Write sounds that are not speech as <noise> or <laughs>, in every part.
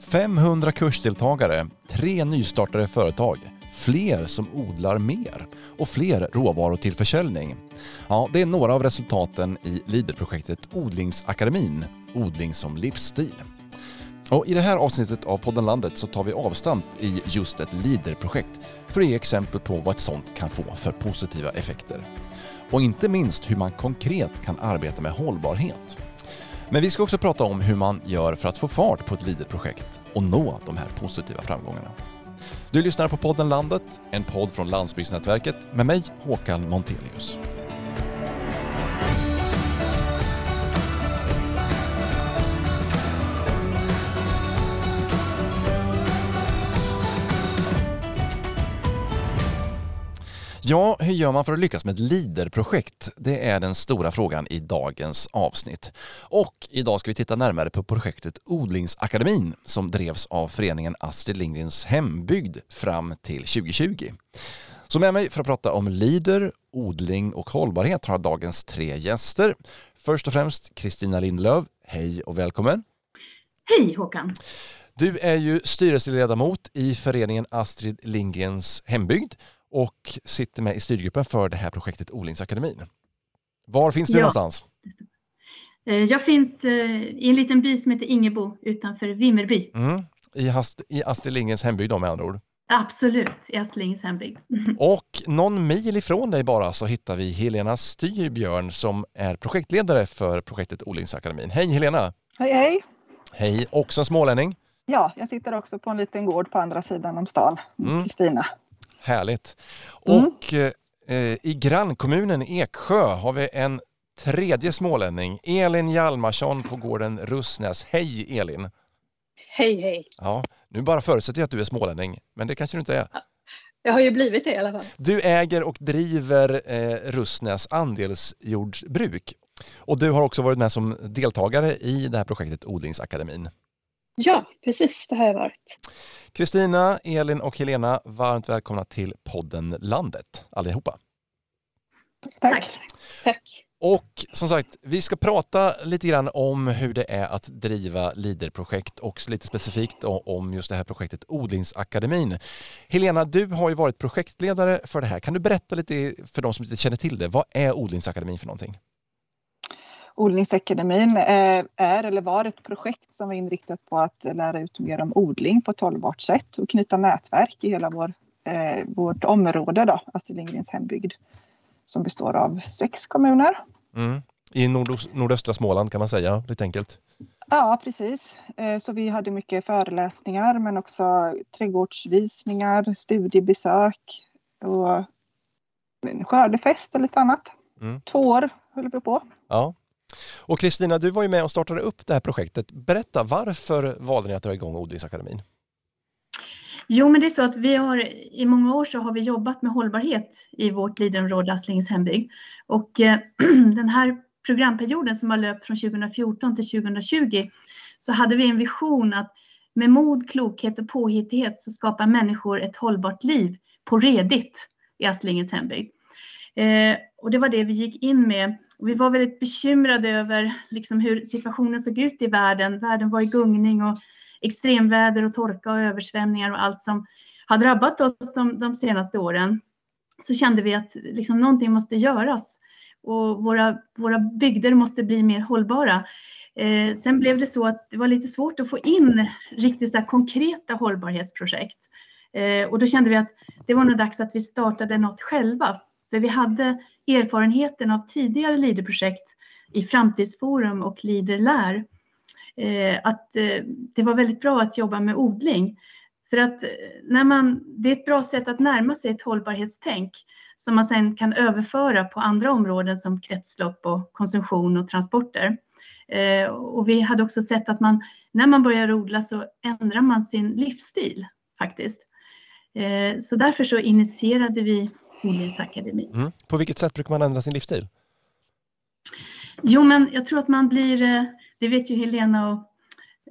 500 kursdeltagare, tre nystartade företag, fler som odlar mer och fler råvaror till försäljning. Ja, det är några av resultaten i Leaderprojektet Odlingsakademin, odling som livsstil. Och I det här avsnittet av podden Landet så tar vi avstamp i just ett Leaderprojekt för att ge exempel på vad ett sånt kan få för positiva effekter. Och inte minst hur man konkret kan arbeta med hållbarhet. Men vi ska också prata om hur man gör för att få fart på ett Leaderprojekt och nå de här positiva framgångarna. Du lyssnar på podden Landet, en podd från Landsbygdsnätverket med mig Håkan Montelius. Ja, hur gör man för att lyckas med ett LEADER-projekt? Det är den stora frågan i dagens avsnitt. Och idag ska vi titta närmare på projektet Odlingsakademin som drevs av föreningen Astrid Lindgrens hembygd fram till 2020. Så med mig för att prata om LEADER, odling och hållbarhet har jag dagens tre gäster. Först och främst Kristina Lindlöv. Hej och välkommen. Hej Håkan. Du är ju styrelseledamot i föreningen Astrid Lindgrens hembygd och sitter med i styrgruppen för det här projektet Odlingsakademin. Var finns du ja. någonstans? Eh, jag finns eh, i en liten by som heter Ingebo utanför Vimmerby. Mm. I, hast, I Astrid Lindgrens hembygd då med andra ord? Absolut, i Astrid Lindgrens hembygd. <laughs> Och någon mil ifrån dig bara så hittar vi Helena Styrbjörn som är projektledare för projektet Odlingsakademin. Hej Helena! Hej hej! Hej, också en smålänning? Ja, jag sitter också på en liten gård på andra sidan om stan, mm. Kristina. Mm. Härligt. Mm. Och eh, i grannkommunen Eksjö har vi en tredje smålänning, Elin Hjalmarsson på gården Russnäs. Hej Elin! Hej hej! Ja, nu bara förutsätter jag att du är smålänning, men det kanske du inte är. Jag har ju blivit det i alla fall. Du äger och driver eh, Russnäs andelsjordbruk. Och du har också varit med som deltagare i det här projektet Odlingsakademin. Ja, precis det har jag varit. Kristina, Elin och Helena, varmt välkomna till podden Landet allihopa. Tack. Tack. Och som sagt, vi ska prata lite grann om hur det är att driva LIDER-projekt och lite specifikt om just det här projektet Odlingsakademin. Helena, du har ju varit projektledare för det här. Kan du berätta lite för de som inte känner till det, vad är Odlingsakademin för någonting? Odlingsakademin eh, är eller var ett projekt som var inriktat på att lära ut mer om odling på ett hållbart sätt och knyta nätverk i hela vår, eh, vårt område, då, Astrid Lindgrens hembygd, som består av sex kommuner. Mm. I nordöstra Småland kan man säga, lite enkelt. Ja, precis. Eh, så vi hade mycket föreläsningar men också trädgårdsvisningar, studiebesök och en skördefest och lite annat. Mm. Två år höll vi på. Ja, och Kristina, du var ju med och startade upp det här projektet. Berätta, varför valde ni att dra igång Odlingsakademin? Jo, men det är så att vi har i många år så har vi jobbat med hållbarhet i vårt Leaderområde Astlingens hembygd. Och eh, <clears throat> den här programperioden som har löpt från 2014 till 2020 så hade vi en vision att med mod, klokhet och påhittighet så skapar människor ett hållbart liv på redigt i Astlingens hembygd. Eh, och det var det vi gick in med och vi var väldigt bekymrade över liksom hur situationen såg ut i världen. Världen var i gungning och extremväder och torka och översvämningar och allt som har drabbat oss de, de senaste åren. Så kände vi att liksom någonting måste göras och våra, våra bygder måste bli mer hållbara. Eh, sen blev det så att det var lite svårt att få in riktigt så konkreta hållbarhetsprojekt. Eh, och då kände vi att det var nog dags att vi startade något själva. För vi hade erfarenheten av tidigare LIDER-projekt i Framtidsforum och LIDER lär. Eh, att eh, det var väldigt bra att jobba med odling. För att eh, när man, det är ett bra sätt att närma sig ett hållbarhetstänk som man sen kan överföra på andra områden som kretslopp och konsumtion och transporter. Och vi hade också sett att man, när man börjar odla så ändrar man sin livsstil faktiskt. Så därför så initierade vi Odlingsakademin. Mm. På vilket sätt brukar man ändra sin livsstil? Jo, men jag tror att man blir, eh, det vet ju Helena och,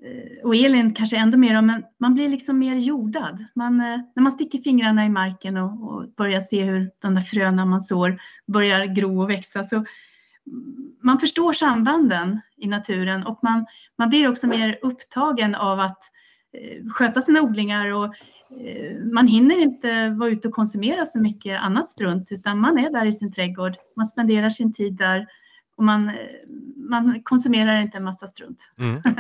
eh, och Elin kanske ändå mer om, men man blir liksom mer jordad. Man, eh, när man sticker fingrarna i marken och, och börjar se hur de där fröna man sår börjar gro och växa, så man förstår sambanden i naturen och man, man blir också mer upptagen av att sköta sina odlingar och man hinner inte vara ute och konsumera så mycket annat strunt utan man är där i sin trädgård. Man spenderar sin tid där och man, man konsumerar inte en massa strunt. Mm. <laughs>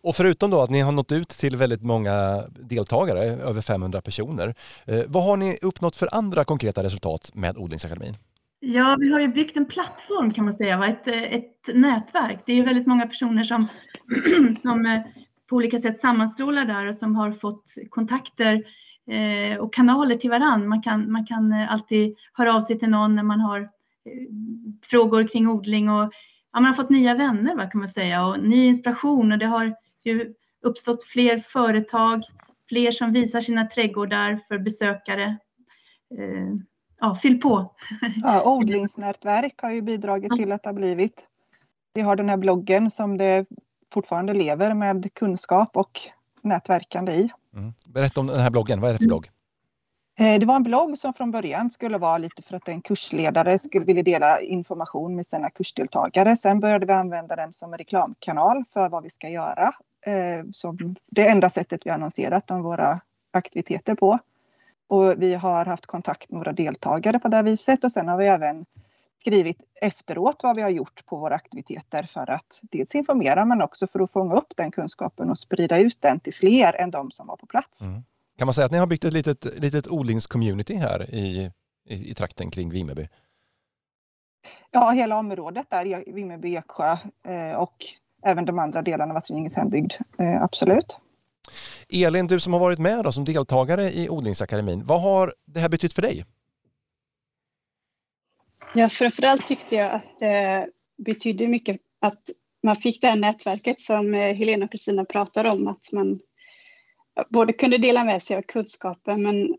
Och förutom då att ni har nått ut till väldigt många deltagare, över 500 personer, eh, vad har ni uppnått för andra konkreta resultat med Odlingsakademin? Ja, vi har ju byggt en plattform kan man säga, ett, ett nätverk. Det är väldigt många personer som, <clears throat> som eh, på olika sätt sammanstrålar där och som har fått kontakter eh, och kanaler till varann. Man kan, man kan eh, alltid höra av sig till någon när man har eh, frågor kring odling och ja, man har fått nya vänner vad kan man säga och ny inspiration och det har ju uppstått fler företag, fler som visar sina trädgårdar för besökare. Eh, ja, fyll på. Ja, odlingsnätverk har ju bidragit till att det har blivit. Vi har den här bloggen som det fortfarande lever med kunskap och nätverkande i. Mm. Berätta om den här bloggen, vad är det för blogg? Eh, det var en blogg som från början skulle vara lite för att en kursledare skulle vilja dela information med sina kursdeltagare. Sen började vi använda den som reklamkanal för vad vi ska göra. Eh, som det enda sättet vi annonserat om våra aktiviteter på. Och vi har haft kontakt med våra deltagare på det viset och sen har vi även skrivit efteråt vad vi har gjort på våra aktiviteter för att dels informera men också för att fånga upp den kunskapen och sprida ut den till fler än de som var på plats. Mm. Kan man säga att ni har byggt ett litet, litet odlingscommunity här i, i, i trakten kring Vimmerby? Ja, hela området där, Vimmerby, Eksjö eh, och även de andra delarna av Astrid hembygd. Eh, absolut. Elin, du som har varit med då, som deltagare i Odlingsakademin, vad har det här betytt för dig? Ja, framförallt tyckte jag att det betydde mycket att man fick det här nätverket som eh, Helena och Kristina pratar om, att man både kunde dela med sig av kunskapen men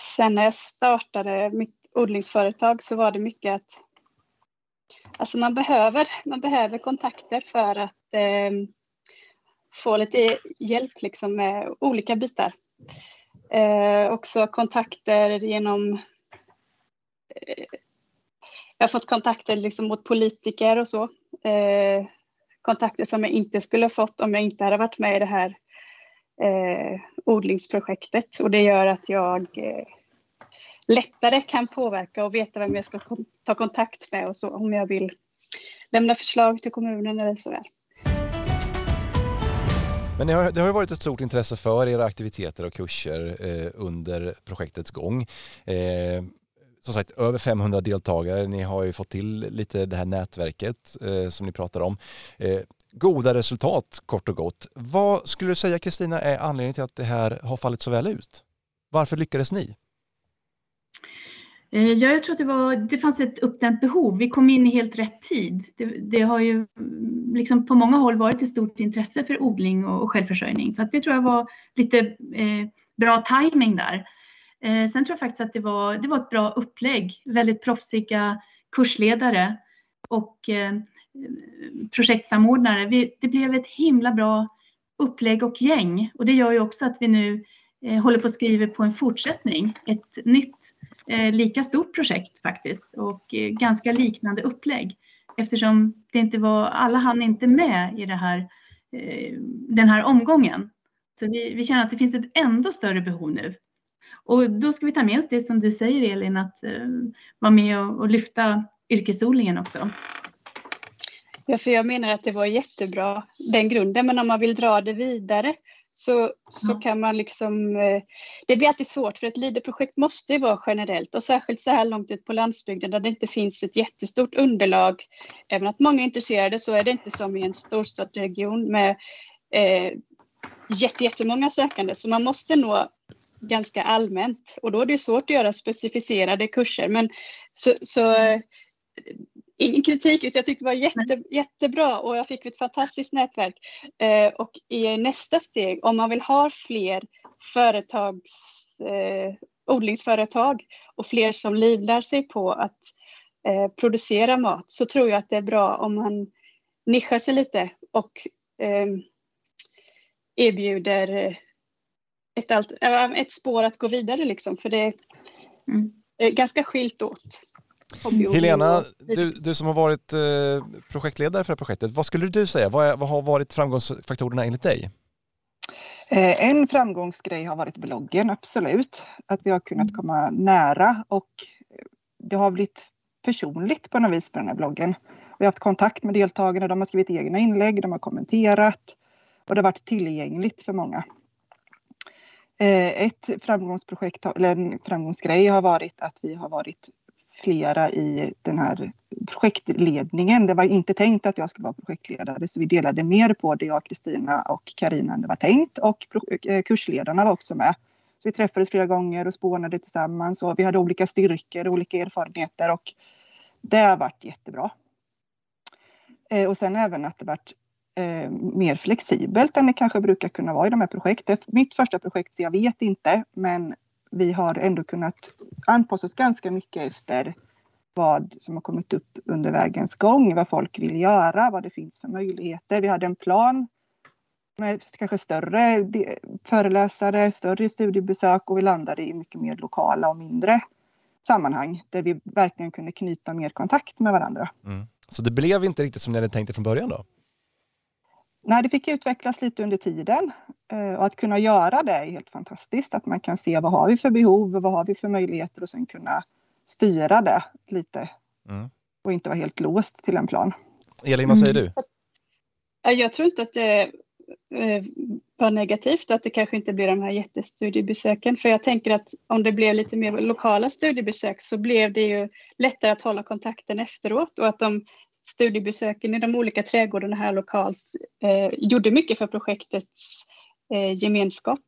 sen när jag startade mitt odlingsföretag så var det mycket att alltså man, behöver, man behöver kontakter för att eh, få lite hjälp liksom med olika bitar. Eh, också kontakter genom eh, jag har fått kontakter liksom mot politiker och så. Eh, kontakter som jag inte skulle ha fått om jag inte hade varit med i det här eh, odlingsprojektet och det gör att jag eh, lättare kan påverka och veta vem jag ska ta kontakt med och så om jag vill lämna förslag till kommunen eller sådär. Men det har, det har varit ett stort intresse för era aktiviteter och kurser eh, under projektets gång. Eh, som sagt, över 500 deltagare. Ni har ju fått till lite det här nätverket eh, som ni pratar om. Eh, goda resultat kort och gott. Vad skulle du säga Kristina är anledningen till att det här har fallit så väl ut? Varför lyckades ni? Eh, ja, jag tror att det, var, det fanns ett uppdämt behov. Vi kom in i helt rätt tid. Det, det har ju mm, liksom på många håll varit ett stort intresse för odling och, och självförsörjning. Så det tror jag var lite eh, bra timing där. Eh, sen tror jag faktiskt att det var, det var ett bra upplägg. Väldigt proffsiga kursledare och eh, projektsamordnare. Vi, det blev ett himla bra upplägg och gäng och det gör ju också att vi nu eh, håller på att skriva på en fortsättning. Ett nytt, eh, lika stort projekt faktiskt och eh, ganska liknande upplägg eftersom det inte var, alla hann inte med i det här, eh, den här omgången. Så vi, vi känner att det finns ett ändå större behov nu. Och då ska vi ta med oss det som du säger Elin, att eh, vara med och, och lyfta yrkesodlingen också. Ja, för jag menar att det var jättebra, den grunden, men om man vill dra det vidare så, så mm. kan man liksom... Eh, det blir alltid svårt för ett LIDE-projekt måste vara generellt och särskilt så här långt ut på landsbygden där det inte finns ett jättestort underlag. Även att många är intresserade så är det inte som i en storstadsregion med eh, jättemånga sökande så man måste nå ganska allmänt och då är det svårt att göra specificerade kurser. Men så, så ingen kritik, jag tyckte det var jätte, jättebra och jag fick ett fantastiskt nätverk. Eh, och i nästa steg, om man vill ha fler företags, eh, odlingsföretag och fler som livlär sig på att eh, producera mat så tror jag att det är bra om man nischar sig lite och eh, erbjuder ett, allt, ett spår att gå vidare liksom för det är mm. ganska skilt åt. Helena, du, du som har varit eh, projektledare för det här projektet, vad skulle du säga? Vad, är, vad har varit framgångsfaktorerna enligt dig? Eh, en framgångsgrej har varit bloggen, absolut. Att vi har kunnat komma nära och det har blivit personligt på något vis på den här bloggen. Vi har haft kontakt med deltagarna, de har skrivit egna inlägg, de har kommenterat och det har varit tillgängligt för många. Eh, ett framgångsprojekt, eller en framgångsgrej har varit att vi har varit flera i den här projektledningen. Det var inte tänkt att jag skulle vara projektledare så vi delade mer på det, jag, Kristina och Karina än det var tänkt och eh, kursledarna var också med. Så vi träffades flera gånger och spånade tillsammans och vi hade olika styrkor, olika erfarenheter och det har varit jättebra. Eh, och sen även att det varit eh, mer flexibelt än det kanske brukar kunna vara i de här projekten. Mitt första projekt, så jag vet inte, men vi har ändå kunnat anpassa oss ganska mycket efter vad som har kommit upp under vägens gång, vad folk vill göra, vad det finns för möjligheter. Vi hade en plan med kanske större föreläsare, större studiebesök och vi landade i mycket mer lokala och mindre sammanhang där vi verkligen kunde knyta mer kontakt med varandra. Mm. Så det blev inte riktigt som ni hade tänkt er från början då? Nej, det fick utvecklas lite under tiden eh, och att kunna göra det är helt fantastiskt. Att man kan se vad har vi för behov och vad har vi för möjligheter och sen kunna styra det lite mm. och inte vara helt låst till en plan. Elin, vad säger du? Jag tror inte att det Eh, var negativt att det kanske inte blir de här jättestudiebesöken. För jag tänker att om det blev lite mer lokala studiebesök så blev det ju lättare att hålla kontakten efteråt och att de studiebesöken i de olika trädgårdarna här lokalt eh, gjorde mycket för projektets eh, gemenskap.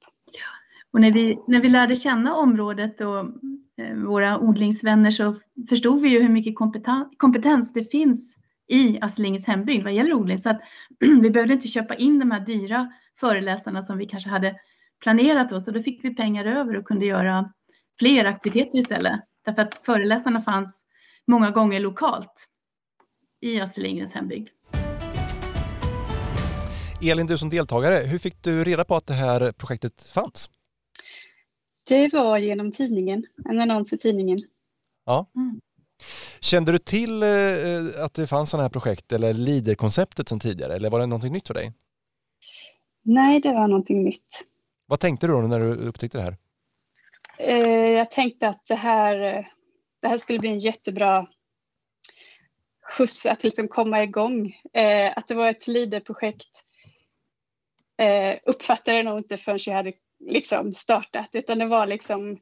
Och när vi, när vi lärde känna området och eh, våra odlingsvänner så förstod vi ju hur mycket kompetens det finns i Astrid hembygd vad gäller odling. Så att <clears throat> vi behövde inte köpa in de här dyra föreläsarna som vi kanske hade planerat då. Så då fick vi pengar över och kunde göra fler aktiviteter istället. Därför att föreläsarna fanns många gånger lokalt i Astrid Lindgrens hembygd. Elin, du som deltagare, hur fick du reda på att det här projektet fanns? Det var genom tidningen, en annons i tidningen. Ja. Mm. Kände du till eh, att det fanns sådana här projekt eller LIDER-konceptet sedan tidigare eller var det någonting nytt för dig? Nej, det var någonting nytt. Vad tänkte du då när du upptäckte det här? Eh, jag tänkte att det här, det här skulle bli en jättebra skjuts att liksom komma igång. Eh, att det var ett LIDER-projekt uppfattade jag nog inte förrän jag hade liksom startat utan det var liksom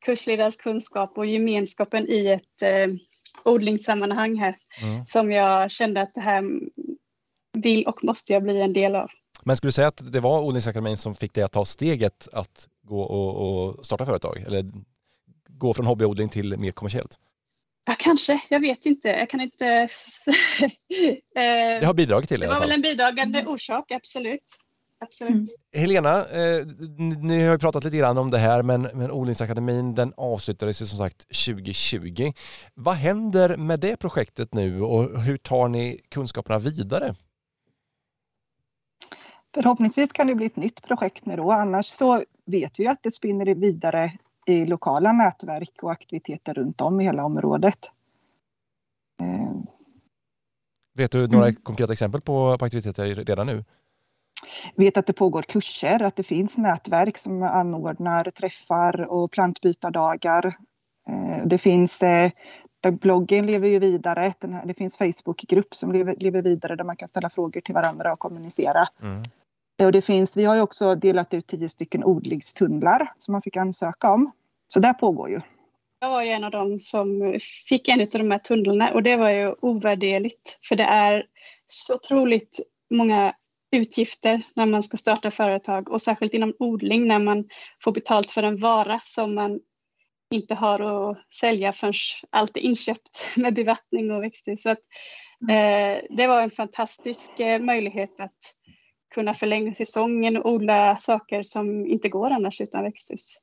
kursledares kunskap och gemenskapen i ett eh, odlingssammanhang här mm. som jag kände att det här vill och måste jag bli en del av. Men skulle du säga att det var Odlingsakademin som fick dig att ta steget att gå och, och starta företag? Eller gå från hobbyodling till mer kommersiellt? Ja, kanske. Jag vet inte. Jag kan inte... <laughs> det har bidragit till det. Det var väl en bidragande orsak, absolut absolut. Mm. Helena, eh, ni har ju pratat lite grann om det här men, men Odlingsakademin den avslutades ju som sagt 2020. Vad händer med det projektet nu och hur tar ni kunskaperna vidare? Förhoppningsvis kan det bli ett nytt projekt nu då, annars så vet vi att det spinner vidare i lokala nätverk och aktiviteter runt om i hela området. Eh. Vet du några mm. konkreta exempel på, på aktiviteter redan nu? Vet att det pågår kurser, att det finns nätverk som anordnar träffar och plantbytardagar. Eh, det finns eh, bloggen lever ju vidare. det finns Facebookgrupp som lever, lever, vidare där man kan ställa frågor till varandra och kommunicera. Mm. Och det finns, vi har ju också delat ut tio stycken odlingstunnlar som man fick ansöka om. Så det pågår ju. Jag var ju en av dem som fick en av de här tunnlarna och det var ju ovärderligt för det är så otroligt många utgifter när man ska starta företag och särskilt inom odling när man får betalt för en vara som man inte har att sälja förrän allt är inköpt <laughs> med bevattning och växthus. Så att, eh, det var en fantastisk eh, möjlighet att kunna förlänga säsongen och odla saker som inte går annars utan växthus.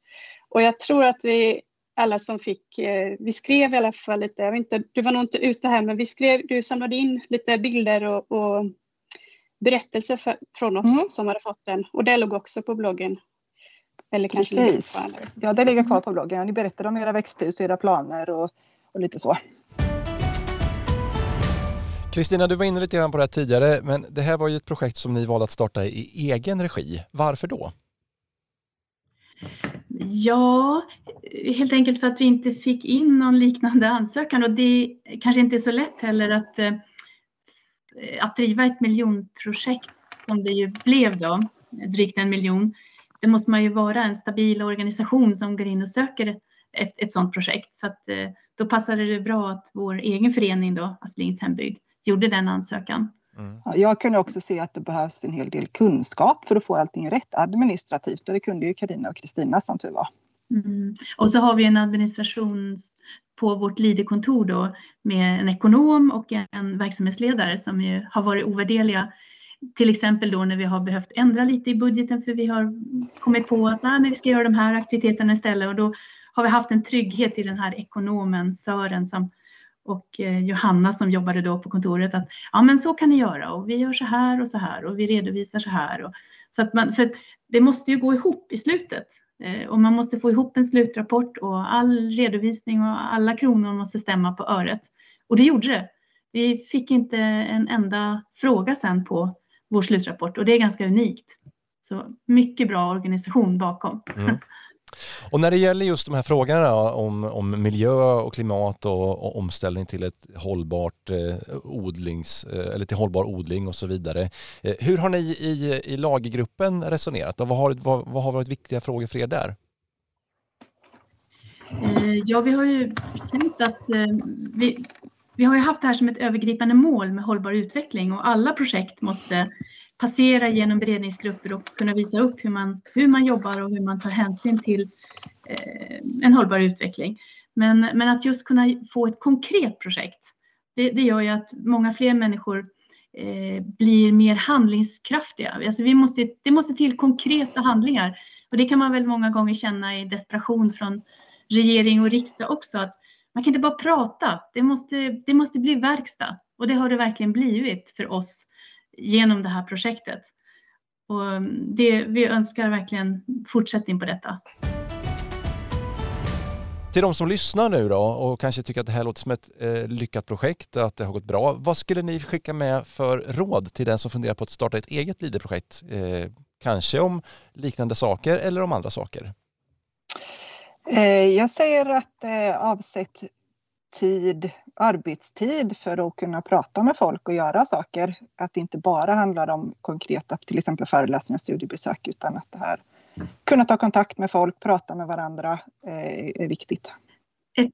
Och jag tror att vi alla som fick, eh, vi skrev i alla fall lite, jag vet inte, du var nog inte ute här, men vi skrev, du samlade in lite bilder och, och berättelse för, från oss mm. som hade fått den och det låg också på bloggen. Eller kanske Precis. Kvar, ja, det ligger kvar på bloggen. Ni berättade om era växthus och era planer och, och lite så. Kristina, du var inne lite grann på det här tidigare, men det här var ju ett projekt som ni valde att starta i egen regi. Varför då? Ja, helt enkelt för att vi inte fick in någon liknande ansökan och det kanske inte är så lätt heller att, eh, att driva ett miljonprojekt som det ju blev då, drygt en miljon. Det måste man ju vara en stabil organisation som går in och söker ett, ett sådant projekt. Så att, eh, då passade det bra att vår egen förening då, Astlings hembygd, gjorde den ansökan. Mm. Jag kunde också se att det behövs en hel del kunskap för att få allting rätt administrativt och det kunde ju Karina och Kristina som tur var. Mm. Och så har vi en administration på vårt Lidekontor då med en ekonom och en verksamhetsledare som ju har varit ovärderliga. Till exempel då när vi har behövt ändra lite i budgeten för vi har kommit på att nej, men vi ska göra de här aktiviteterna istället och då har vi haft en trygghet i den här ekonomen Sören som och eh, Johanna som jobbade då på kontoret att ja, men så kan ni göra och vi gör så här och så här och vi redovisar så här. Och, så att man, för det måste ju gå ihop i slutet eh, och man måste få ihop en slutrapport och all redovisning och alla kronor måste stämma på öret. Och det gjorde det. Vi fick inte en enda fråga sen på vår slutrapport och det är ganska unikt. Så mycket bra organisation bakom. Mm. Och när det gäller just de här frågorna om, om miljö och klimat och, och omställning till ett hållbart eh, odlings, eh, eller till hållbar odling och så vidare. Eh, hur har ni i, i laggruppen resonerat och vad har, vad, vad har varit viktiga frågor för er där? Eh, ja, vi har ju känt att eh, vi, vi har ju haft det här som ett övergripande mål med hållbar utveckling och alla projekt måste passera genom beredningsgrupper och kunna visa upp hur man, hur man jobbar och hur man tar hänsyn till eh, en hållbar utveckling. Men, men att just kunna få ett konkret projekt, det, det gör ju att många fler människor eh, blir mer handlingskraftiga. Alltså vi måste, det måste till konkreta handlingar. Och det kan man väl många gånger känna i desperation från regering och riksdag också. Att man kan inte bara prata, det måste, det måste bli verkstad. Och det har det verkligen blivit för oss genom det här projektet. Och mm, det, vi önskar verkligen fortsättning på detta. Till de som lyssnar nu då och kanske tycker att det här låter som ett eh, lyckat projekt, att det har gått bra. Vad skulle ni skicka med för råd till den som funderar på att starta ett eget LIDE-projekt? Eh, kanske om liknande saker eller om andra saker? Eh, jag säger att eh, avsätt tid, arbetstid för att kunna prata med folk och göra saker. Att det inte bara handlar om konkreta, till exempel föreläsningar och studiebesök, utan att det här kunna ta kontakt med folk, prata med varandra eh, är viktigt. Ett,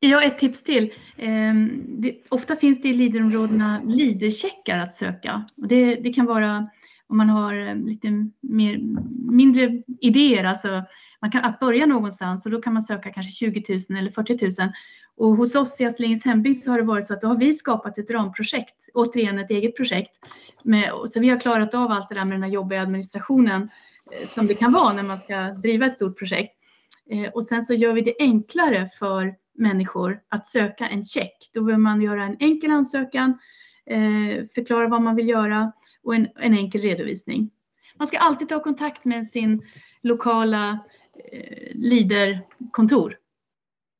ja, ett tips till. Eh, det, ofta finns det i Leaderområdena leadercheckar att söka. Och det, det kan vara om man har eh, lite mer, mindre idéer, alltså man kan, att börja någonstans och då kan man söka kanske 20 000 eller 40 000 och hos oss i Astlings hembygd så har det varit så att då har vi skapat ett ramprojekt, återigen ett eget projekt. Med, så vi har klarat av allt det där med den här jobbiga administrationen eh, som det kan vara när man ska driva ett stort projekt. Eh, och sen så gör vi det enklare för människor att söka en check. Då behöver man göra en enkel ansökan, eh, förklara vad man vill göra och en, en enkel redovisning. Man ska alltid ta kontakt med sin lokala eh, liderkontor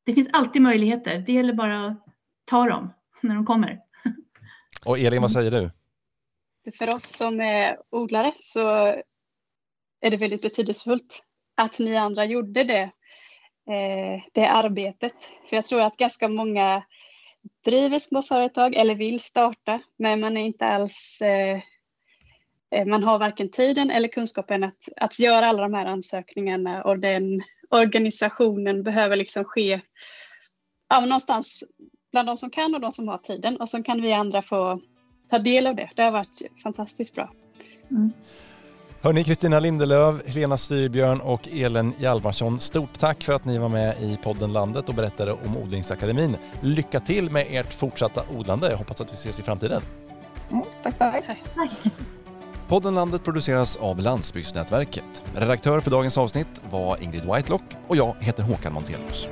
det finns alltid möjligheter. Det gäller bara att ta dem när de kommer. Och Elin, vad säger du? För oss som är odlare så är det väldigt betydelsefullt att ni andra gjorde det, eh, det arbetet. För jag tror att ganska många driver små företag eller vill starta, men man är inte alls eh, eh, man har varken tiden eller kunskapen att, att göra alla de här ansökningarna och den organisationen behöver liksom ske ja, någonstans bland de som kan och de som har tiden och så kan vi andra få ta del av det. Det har varit fantastiskt bra. Mm. Hörni, Kristina Lindelöv, Helena Styrbjörn och Elin Hjalmarsson, stort tack för att ni var med i podden Landet och berättade om Odlingsakademin. Lycka till med ert fortsatta odlande. Jag hoppas att vi ses i framtiden. Mm, tack, tack. tack. Podden Landet produceras av Landsbygdsnätverket. Redaktör för dagens avsnitt var Ingrid Whitelock och jag heter Håkan Montelius.